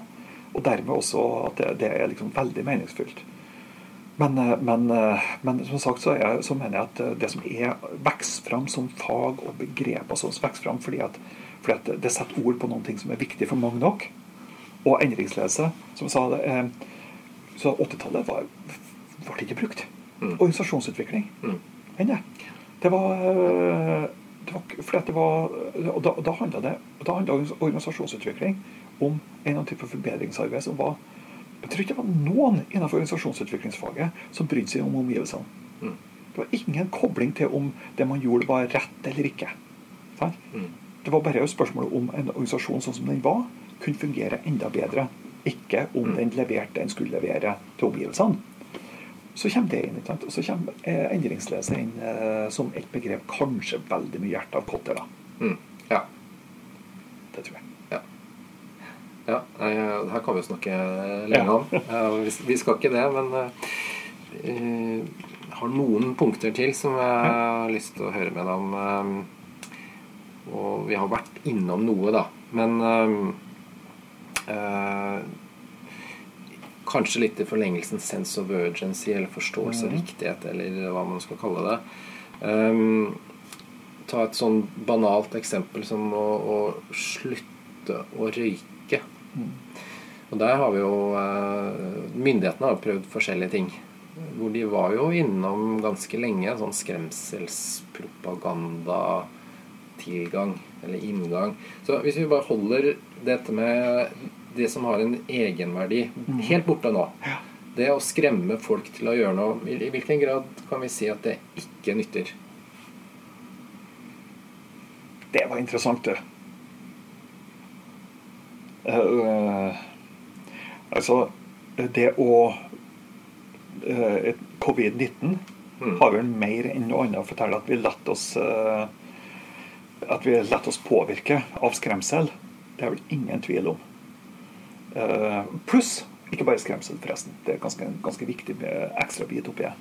Og dermed også at det, det er liksom veldig meningsfylt. Men, eh, men, eh, men som sagt så, er, så mener jeg at eh, det som er vokser fram som fag og begreper som vokser fram fordi at, fordi at det- det setter ord på noen ting som er viktig for mange nok. Og endringsledelse, som sa det, eh, så 80-tallet var- ble ikke brukt. Mm. Organisasjonsutvikling. Mm. det. Det var, eh, det var fordi det var og Da, da handla organisasjonsutvikling om en eller annen type forbedringsarbeid som var Jeg tror ikke det var noen innenfor organisasjonsutviklingsfaget som brydde seg om omgivelsene. Mm. Det var ingen kobling til om det man gjorde, var rett eller ikke. Mm. Det var bare spørsmålet om en organisasjon sånn som den var, kunne fungere enda bedre. Ikke om den leverte en den skulle levere til omgivelsene. Så kommer det inn. Og så kommer eh, endringsledelse inn eh, som et begrep kanskje veldig mye hjertet av Kotter. da. Mm. Ja. Det tror jeg. Ja. ja. Eh, her kan vi jo snakke lenge om. Ja, vi, skal ikke det, men eh, har noen punkter til som jeg har lyst til å høre med deg om. og vi har vært innom noe, da. Men eh, Kanskje litt i forlengelsen sense of urgency, eller forståelse av mm. riktighet, eller hva man skal kalle det. Um, ta et sånn banalt eksempel som å, å slutte å røyke. Mm. Og der har vi jo eh, Myndighetene har prøvd forskjellige ting. Hvor de var jo innom ganske lenge sånn skremselspropaganda-tilgang, eller inngang. Så hvis vi bare holder dette med det som har en egenverdi helt borte nå Ja. Det å skremme folk til å gjøre noe, i hvilken grad kan vi si at det ikke nytter? Det var interessant, det. Uh, altså, det å uh, Covid-19 Mm. har vel mer enn noe annet å fortelle at vi lar oss uh, at vi lar oss påvirke av skremsel. Det er vel ingen tvil om. Eh, Pluss ikke bare skremsel, forresten. Det er ganske, ganske viktig med ekstra bit oppi det.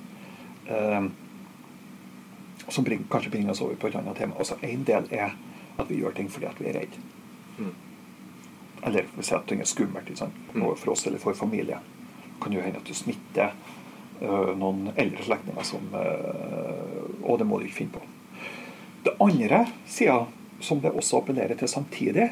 Eh, som bring, kanskje bringer oss over på et annet tema. Også En del er at vi gjør ting fordi at vi er redde. Mm. Eller vi sier at ting er skummelt liksom. For- oss eller for familie. kan jo hende at du smitter uh, noen eldre slektninger som uh, Og det må du ikke finne på. Det andre sida som det også appellerer til samtidig,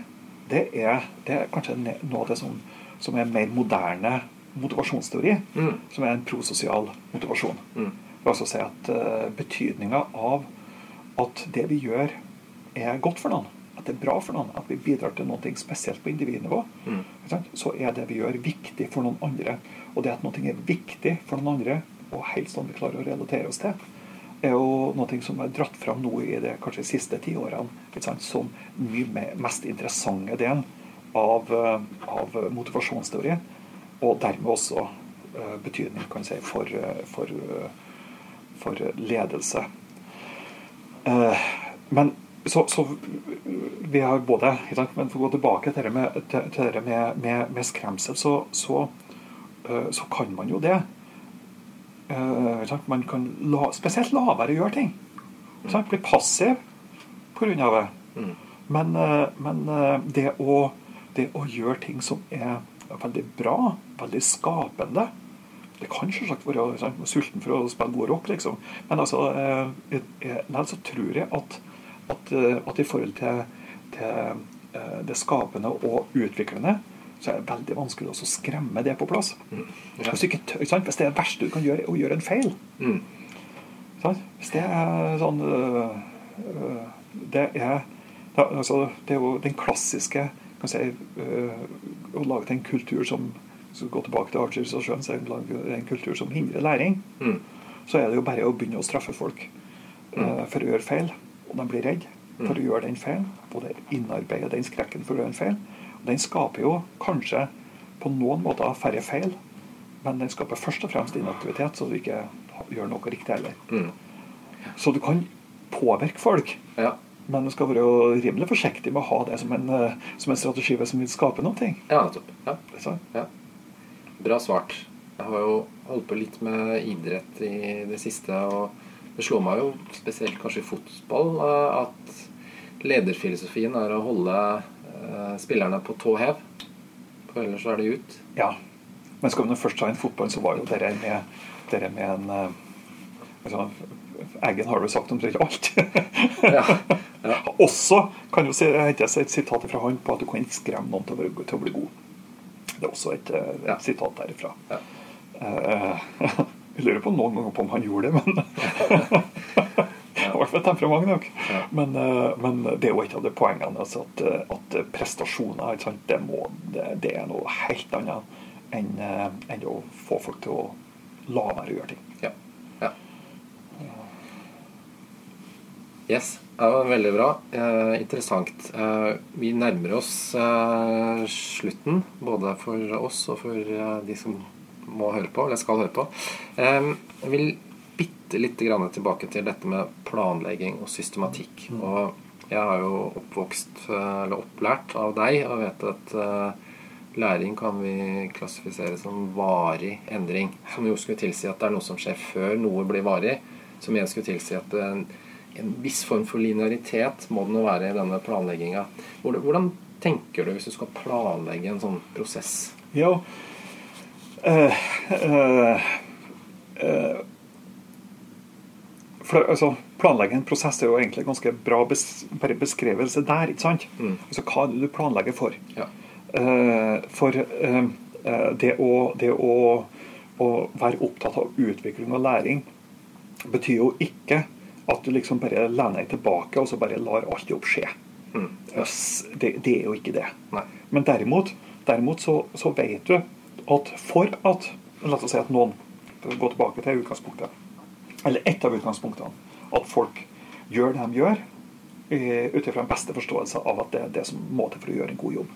det er, det er kanskje noe av det som, som er mer moderne motivasjonsteori. Mm. Som er en prososial motivasjon. Mm. Det vil altså si at uh, betydninga av at det vi gjør, er godt for noen, at det er bra for noen, at vi bidrar til noe spesielt på individnivå, Mm. så er det vi gjør, viktig for noen andre. Og det at noe er viktig for noen andre, og helst noe vi klarer å relatere oss til, er jo noe som er dratt fram nå i det kanskje siste tiårene sant, som mye mest interessante delen av, eh, av motivasjonsteori, og dermed også eh, betydning kan si, for, eh, for, for ledelse. Men så, så vi har både Men for å gå tilbake til det med, til, det med, med, med skremsel, så, så, så kan man jo det. Man kan la, spesielt la være å gjøre ting. Bli passiv pga. det. Mm. Men, eh, men eh, det, å, det å gjøre ting som er veldig bra, veldig skapende Det kan selvsagt være sant, sulten for å spille god rock, liksom. Men altså, eh, eh, likevel så tror jeg at, at, at i forhold til, til det skapende og utviklende, så er det veldig vanskelig å skremme det på plass. Ja. Hvis, ikke, tør- ikke sant? Hvis det verste du kan gjøre, er å gjøre en feil. Mm. Hvis det er sånn øh, øh, Det er altså, det er jo den klassiske kan si, øh, Å lage til en kultur som Hvis gå går tilbake til Archers skjønner jeg, en kultur som hindrer læring. Mm. Så er det jo bare å begynne å straffe folk øh, for å gjøre feil. Og de blir redd for å gjøre den feilen. Og det innarbeider den skrekken for å gjøre en feil. Og den skaper jo kanskje på noen måter færre feil, men den skaper først og fremst inaktivitet, så du ikke gjør noe riktig heller. Mm. Så du kan påvirke folk, Ja. men du skal være rimelig forsiktig med å ha det som en, eh, som en strategi hvis du vil skape noe. ja, nettopp. Ja. Ja. Bra svart. Jeg har jo holdt på litt med idrett i det siste, og det slår meg jo spesielt kanskje i fotball eh, at lederfilosofien er å holde eh, spillerne på tå hev, for ellers er de ut. ja. Men skal vi nå først ta inn fotballen, så var jo dere med, det med en altså, Eggen har jo sagt omtrent alt. Ja. Ja. Også kan jo si, jeg et sitat fra han på at du kan ikke skremme noen til å, være, til å bli god. Det er også et et Ja. sitat derifra. Ja. Uh, jeg lurer på noen ganger på om han gjorde det, men I hvert fall temperament nok. Men, uh, men det er jo et av de poengene altså at, eh, at prestasjoner det, må, det, det er noe helt annet enn, eh, enn å få folk til å la være å gjøre ting. Ja. ja. Yes. Det var veldig bra. Eh, interessant. Eh, vi nærmer oss eh, slutten, både for oss og for eh, de som må høre på, eller skal høre på. Eh, jeg vil bitte lite grann tilbake til dette med planlegging og systematikk. Og jeg har jo oppvokst, eh, eller opplært av deg, og vet at læring kan vi klassifisere som varig endring. Som jo skulle tilsi at det er noe som skjer før noe blir varig. Som igjen skulle tilsi at en, en viss form for linearitet må det være i denne planlegginga. Hvordan, tenker du hvis du skal planlegge en sånn prosess? Ja uh, uh, uh, for, altså, Planlegge en prosess er jo egentlig en ganske bra bes beskrivelse der. ikke sant? Mm. Altså, Hva er det du planlegger for? Ja. Eh, for eh, eh, det, å, det å, å være opptatt av utvikling og læring betyr jo ikke at du liksom bare lener deg tilbake og så bare lar alt jobb skje. Mm. Det, det er jo ikke det. Nei. Men derimot, derimot så, så vet du at for at La oss si at noen går tilbake til utgangspunktet. Eller ett av utgangspunktene. At folk gjør det de gjør eh, ut ifra en beste forståelse av at det er det som må til for å gjøre en god jobb.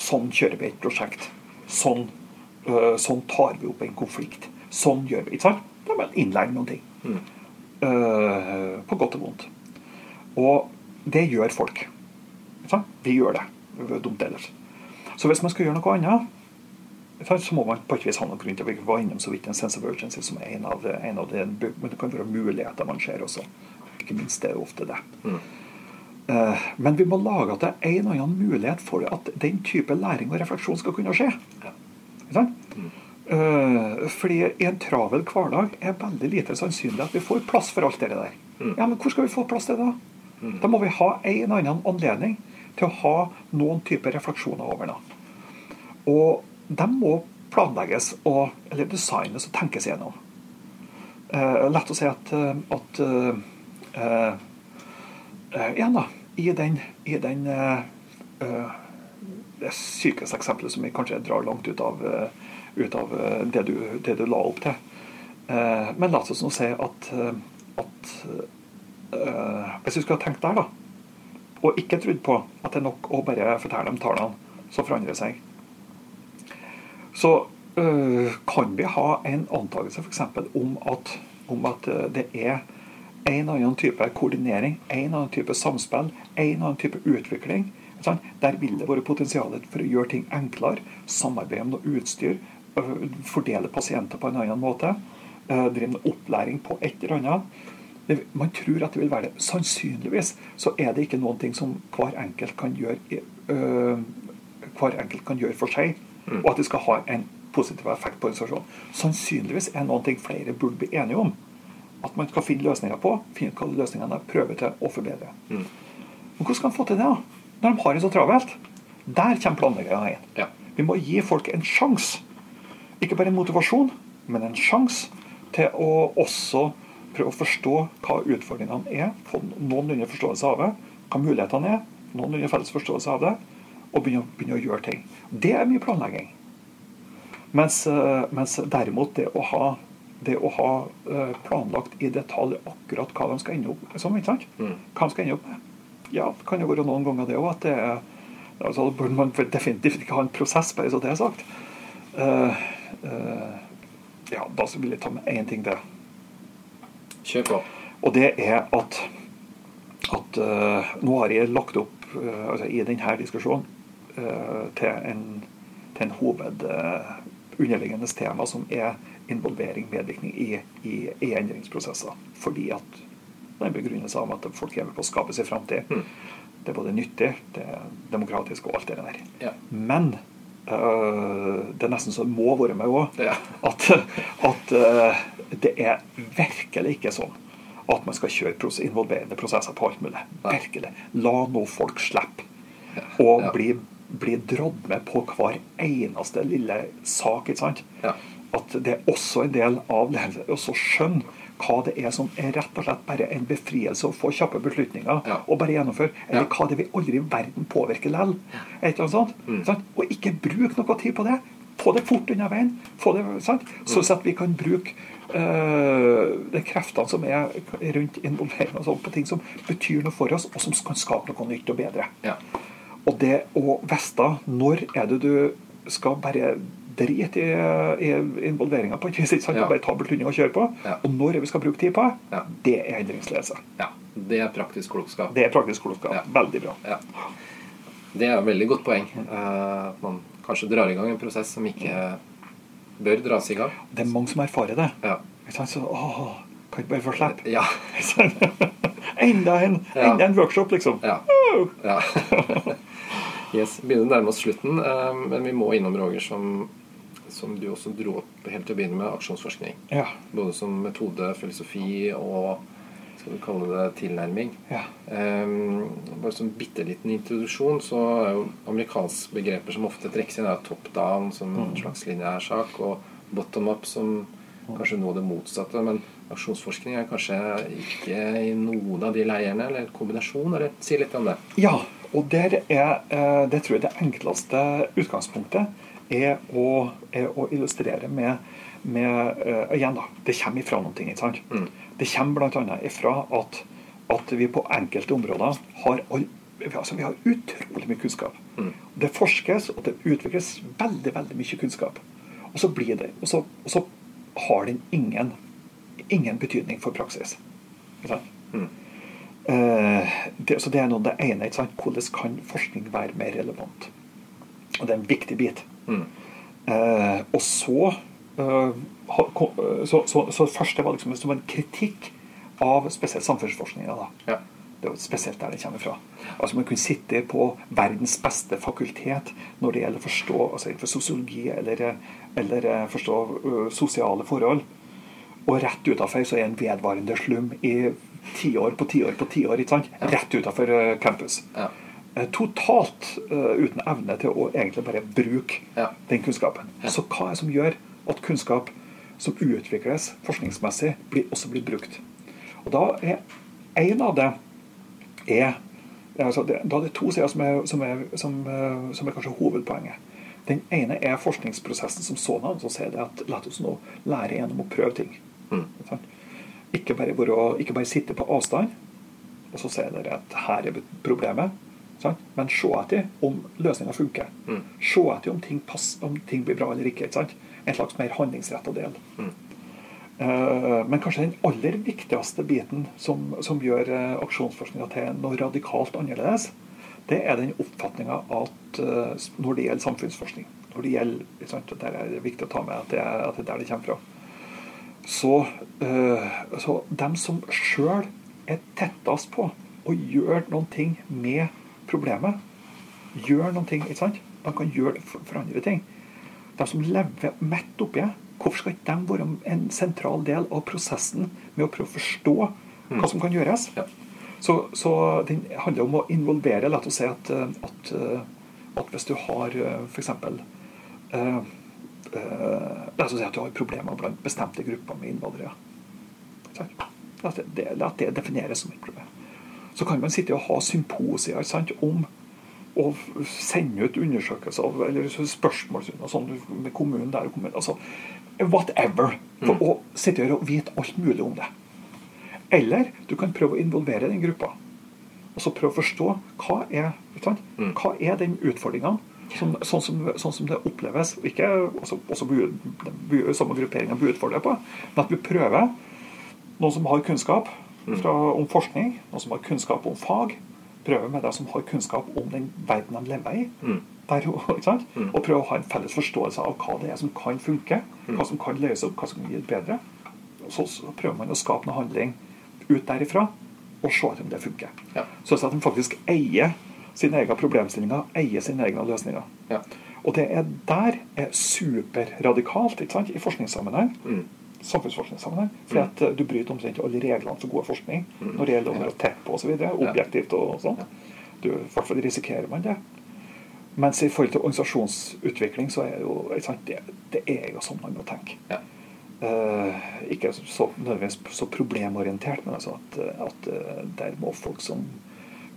Sånn kjører vi et prosjekt. Sånn, øh, sånn tar vi opp en konflikt. Sånn gjør vi. Ikke sant? Da må man innlegge noen ting. Mm. Øh, på godt og vondt. Og det gjør folk. Vi gjør det. Det er dumt ellers. Så hvis man skal gjøre noe annet, så må man på et vis ha noen grunn til Vi var innom så vidt en sense of urgency som er en av, en av det, men det kan være muligheter man ser også. Ikke minst det er ofte det. Mm. Eh, Men vi må lage at det er en eller annen mulighet for at den type læring og refleksjon skal kunne skje. Ja. Ikke sant? Eh, fordi i en travel hverdag er veldig lite sannsynlig at vi får plass for alt det der. Mm. Ja, men hvor skal vi få plass til det da? Da må vi ha en annen anledning til å ha noen typer refleksjoner over det. Og de må planlegges og, eller designes og tenkes gjennom. Eh, lett å si at, eh, at eh, eh, eh, igjen da, i den, i den eh, eh, det sykeste eksempelet som vi kanskje drar langt ut av, eh, ut av eh, det, du, det, du, la opp til. Eh, men la oss nå si at, eh, at hvis du skulle ha tenkt der, da, og ikke trodd på at det er nok å bare fortelle dem tallene, så forandrer det seg. Så kan vi ha en antakelse f.eks. om om at det er en annen type koordinering, en annen type samspill, en annen type utvikling. Der vil det være potensial for å gjøre ting enklere, samarbeide om noe utstyr, fordele pasienter på en annen måte, drive med opplæring på et eller annet. Man tror at det vil være det. Sannsynligvis så er det ikke noen ting som hver enkelt kan gjøre, hver enkelt kan gjøre for seg, mm. og at det skal ha en positiv effekt på organisasjonen. Sannsynligvis er noen ting flere burde bli enige om at man skal finne løsninger på. Finne hva løsningene er, prøve til å forbedre. Mm. Men hvordan skal man få til det, da? Når de har det så travelt? Der kommer planleggerne inn. Ja. Vi må gi folk en sjanse. Ikke bare en motivasjon, men en sjanse til å også prøve å forstå hva utfordringene er, få noenlunde forståelse av det, hva mulighetene er, noenlunde felles forståelse av det, og begynne, begynne, å gjøre ting. Det er mye planlegging. Mens, eh, mens derimot det å ha det å ha eh, planlagt i detalj akkurat hva de skal ende opp som, ikke sant? Mm. Hva de skal ende opp med. Ja, det kan jo være noen ganger det òg at det er altså, burde man definitivt ikke ha en prosess, bare så det er sagt. Uh, ja, da vil jeg ta med én ting til. Kjør på. Og det er at, at uh, nå har jeg lagt opp altså, i denne diskusjonen til en, til en hoved underliggende tema som er involvering, medvirkning i, i, i endringsprosesser. Fordi at det er en begrunnelse av at folk er med på å skape seg framtid. Mm. Det er både nyttig, det er demokratisk og alt det der. Ja. Men det er nesten så det må være med òg. At, at uh, det er virkelig ikke sånn at man skal kjøre involverende prosesser på alt mulig. Virkelig. La nå folk slippe ja. bli, bli dratt med på hver eneste lille sak. ikke sant? Ja at det er også en del av ledelse å skjønne hva det er som er rett og slett bare en befrielse å få kjappe beslutninger ja. og bare gjennomføre. Eller ja. hva det vil aldri i verden påvirke likevel. Et eller annet sånt. Mm. Og ikke bruk noe tid på det. Få det fort unna veien. Få det, sant? Så mm. at vi kan bruke uh, de kreftene som er rundt involvering sånt, på ting som betyr noe for oss, og som kan skape noe nytt og bedre. Ja. Og det å vite når er det du skal bare drit i, i involveringa på et vis. ikke sant? Ja. Bare ta Bultunding og kjøre på. Ja. Og når vi skal bruke tid på ja. det er endringsledelse. Ja. Det er praktisk klokskap. Det er praktisk klokskap. Veldig bra. Ja. Det er et veldig godt poeng. Eh, at man kanskje drar i gang en prosess som ikke bør dras i gang. Det er mange som erfarer det. Ja. Så, åh, kan ikke bare få slippe? Ja. enda, en, enda en workshop, liksom. Ja. ja. yes, Begynner å nærme oss slutten, eh, men vi må innom Roger som som du også dro opp helt til å begynne med, aksjonsforskning. Ja. Både som metode, filosofi og skal vi kalle det tilnærming. Ja. Um, bare som bitte liten introduksjon, så er jo amerikanske begreper som ofte trekkes inn, er top down som en mm. slags lineær sak, og bottom up som kanskje noe av det motsatte. Men aksjonsforskning er kanskje ikke i noen av de leirene, eller kombinasjon? eller Si litt om det. Ja, og der er, eh, det tror jeg det enkleste utgangspunktet er å, er å illustrere med, med uh, Igjen, da. Det kommer ifra noen ting. ikke sant? Mm. Det kommer bl.a. ifra at, at vi på enkelte områder har all, altså vi har utrolig mye kunnskap. Mm. Det forskes og det utvikles veldig veldig mye kunnskap. Og så blir det, og så, og så har den ingen, ingen betydning for praksis. Ikke sant? Mm. Uh, det, så det er noe det ene. Hvordan kan forskning være mer relevant? Og det er en viktig bit. Mm. Eh, og så, eh, så, så, så det var liksom som en kritikk av spesielt samfunnsforskninga. Ja. Det er jo spesielt der det kommer fra. Altså Man kunne sitte på verdens beste fakultet når det gjelder å forstå altså innenfor sosiologi eller, eller eh, forstå uh, sosiale forhold. Og rett utafor så er en vedvarende slum i tiår på tiår på tiår. Rett utafor campus. Ja. Eh, totalt uh, uten evne til å egentlig bare bruke ja. den kunnskapen. Ja. Så hva er det som gjør at kunnskap som utvikles forskningsmessig, blir, også blir brukt? Og da er En av det er altså det, da er det to sider som er, som, er, som, eh, som er kanskje hovedpoenget. Den ene er forskningsprosessen som sådan, som sier at la oss nå lære gjennom å prøve ting. Mm. Ikke bare, være, ikke bare sitte på avstand, og så sier dere at her er problemet. Sant? Men se etter om løsninga funker. Mm. Se etter om ting, passer, om ting blir bra eller ikke. sant? En slags mer handlingsretta del. Mm. Uh, men kanskje den aller viktigste biten som, som gjør uh, aksjonsforskninga til noe radikalt annerledes, det er den oppfatninga at uh, når det gjelder samfunnsforskning når det gjelder, sant, Der er det viktig å ta med at det at det er der det kommer fra. Så, eh, så dem som sjøl er tettest på å gjøre noen ting med problemet, gjør noen ting, ikke sant? De kan gjøre det for, for andre ting. De som lever midt oppi Hvorfor skal ikke de være en sentral del av prosessen med å prøve å forstå hva som kan gjøres? Ja. Så, så den handler om å involvere. La oss si at, eh, at, eh, at hvis du har f.eks. Uh, uh, La oss si at du har problemer blant bestemte grupper med innvandrere. La det, det, det defineres som et problem. Så kan man sitte og ha symposier sant, om å sende ut undersøkelser eller spørsmål sånn med kommunen der og kommunen. Altså, whatever. For å sitte og vite alt mulig om det. Eller du kan prøve å involvere den gruppa. Og så prøve å forstå hva er? Mm. Hva er den utfordringa, som, sånn, som, sånn som det oppleves. og Ikke også, også bu- samme grupperinga blir utfordra på, men at vi prøver noen som har kunnskap fra, om forskning, noen som har kunnskap om fag, prøver med de som har kunnskap om den verden de lever i. Mm. Der, sant? Og prøve å ha en felles forståelse av hva det er som kan funke, hva som kan løse opp, hva som kan gi det bedre. Så, så prøver man å skape noe handling ut derifra, og se om det funker. Ja. Så at de faktisk eier sine egne problemstillinger, eier sine egne løsninger. Ja. Og det er der er superradikalt ikke sant? i forskningssammenheng. Mm. Samfunnsforskningssammenheng. Fordi at eh, du bryter omtrent alle reglene for god forskning når det gjelder å på osv. Objektivt og sånn. Du, I hvert fall risikerer man det. Mens i forhold til organisasjonsutvikling, så er jo sant, det, det er jo sånn man må tenke. Ja. Eh, ikke så, nødvendigvis så problemorientert, men altså at, at eh, der må folk som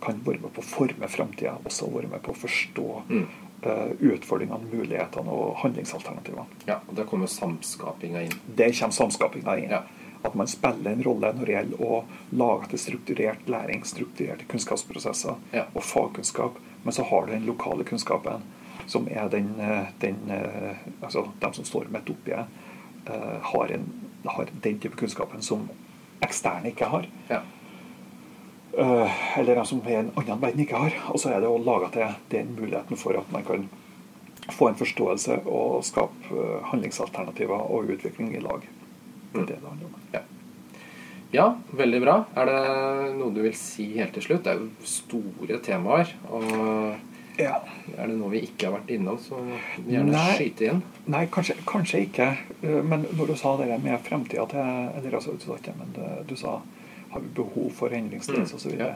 kan være med på å forme framtida, også være med på å forstå Mm. Eh, utfordringene, mulighetene og handlingsalternativene. ja. Og der kommer samskapinga inn. Der kommer samskapinga inn. Ja. At man spiller en rolle når det gjelder å lage til strukturert læring, strukturerte kunnskapsprosesser Ja. og fagkunnskap. Men så har du den lokale kunnskapen, som er den, eh, den eh, Altså de som står midt oppi det, har, en, har den type kunnskapen som eksterne ikke har. Ja. Eh, eller de som er en annen verden ikke har. Og så er det å lage til den muligheten for at man kan få en forståelse og skape eh, handlingsalternativer og utvikling i lag. Det er det det handler om. Ja. ja, veldig bra. Er det noe du vil si helt til slutt? Det er jo store temaer. Og Ja. er det noe vi ikke har vært innom, så gjerne Nei. skyte inn. Nei, kanskje, kanskje ikke. Eh, Men når du sa det med fremtida til Eller altså, du sa ikke, men du sa har vi behov for endringssteds osv. og så.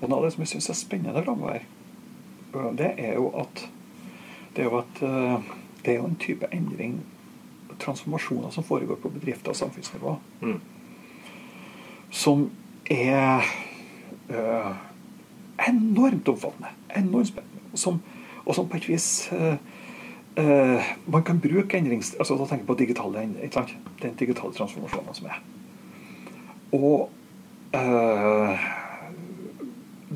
Og noe av det som jeg syns er spennende framover, det er jo at det er jo at eh, det er jo en type endring, transformasjoner, som foregår på bedrifter og samfunnsnivå, Mm. som er øh, enormt omfattende. Enormt spennende. Og som, og som på et vis øh, Man kan bruke endrings... altså Da tenker jeg på digitale? Den digitale transformasjonen som er. Og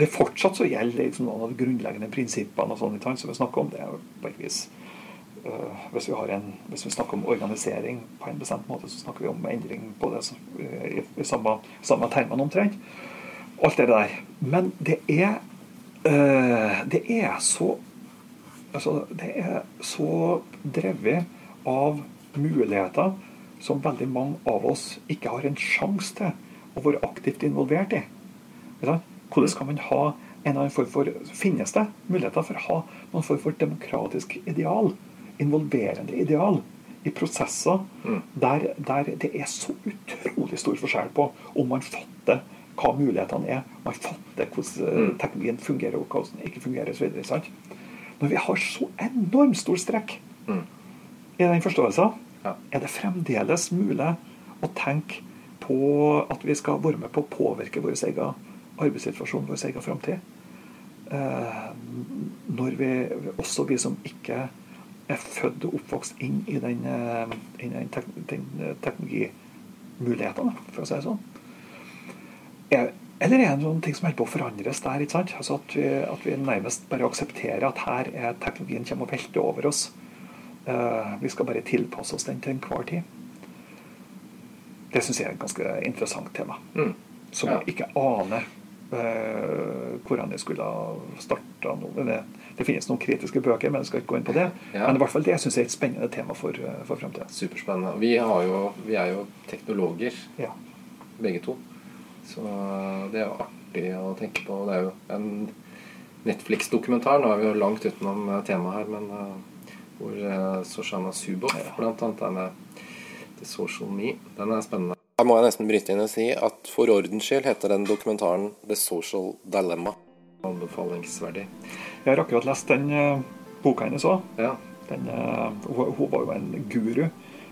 det er fortsatt så gjelder liksom noen av de grunnleggende prinsippene og sånn, ikke som vi snakker om. Det er på et vis eh, hvis, vi en, hvis vi snakker om organisering på en bestemt måte, så snakker vi om endring på det eh, i, i samme, samme termene omtrent. Alt det der. Men det er eh, Det er så Altså, det er så drevet av muligheter som veldig mange av oss ikke har en sjanse til å være aktivt involvert i. Hvordan skal man ha en eller annen form for Finnes det muligheter for å ha noen form for demokratisk ideal? Involverende ideal i prosesser Mm. der, der det er så utrolig stor forskjell på om man fatter hva mulighetene er, man fatter hvordan eh, Mm. teknologien fungerer og hvordan den ikke fungerer osv. Når vi har så enormt stor strekk Mm. i den forståelsen, Ja. er det fremdeles mulig å tenke på at vi skal være med på å påvirke vår egen arbeidssituasjon, vår egen framtid. eh, når vi, også vi som ikke er født og oppvokst inn i den, eh, inn i den, tek, den eh, teknologimulighetene, for å si det sånn. Er, eller er det noen ting som holder på å forandres der? ikke sant? Altså at, vi, at vi nærmest bare aksepterer at her er teknologien kommer og velter over oss. Vi skal bare tilpasse oss den til enhver tid. Det syns jeg er et ganske interessant tema. Mm. Som Ja. jeg ikke aner eh, hvordan jeg skulle ha starta noe Det, det finnes noen kritiske bøker, men jeg skal ikke gå inn på det. Ja. Men i hvert fall det syns jeg er et spennende tema for, eh, for fremtiden. Superspennende. Vi, har jo, vi er jo teknologer, Ja. begge to. Så det er jo artig å tenke på. Det er jo en Netflix-dokumentar. Nå er vi jo langt utenom eh, temaet her, men eh, hvor Soshana Zuboff annet er med The Social Me. Den er spennende. Her må jeg nesten bryte inn og si at for ordens skyld heter den dokumentaren The Social Dilemma. Anbefalingsverdig. Jeg har akkurat lest den eh, boka hennes òg. Ja. Den, eh, hun, hun var jo en guru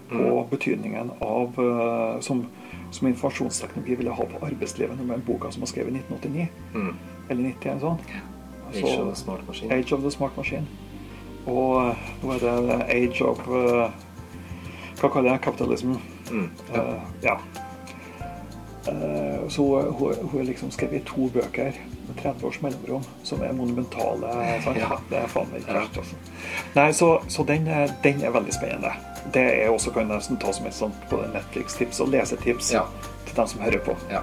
på betydningen av eh, som, som informasjonsteknologi ville ha på arbeidslivet. Med den boka som var skrevet i 1989. Mm. Eller 90, eller sånn. Age of the Smart Machine. Age of the Smart Machine. Og nå er det Age of eh, Hva kaller jeg det? Capitalism. Mm. Ja. Eh, ja. Uh, så hun, er liksom skrevet to bøker med 30 års mellomrom, som er monumentale. Ja. Det er faen meg Ja. altså. Nei, så, så den, er- den er veldig spennende. Det er også kan jeg nesten ta som et sånt både Netflix-tips og lesetips til dem som hører på. Ja.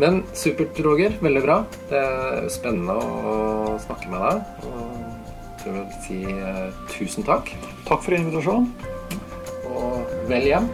Men supert, Roger. Veldig bra. Det er spennende å snakke med deg. Og jeg vil si uh, tusen takk. Takk for invitasjonen og vel hjem.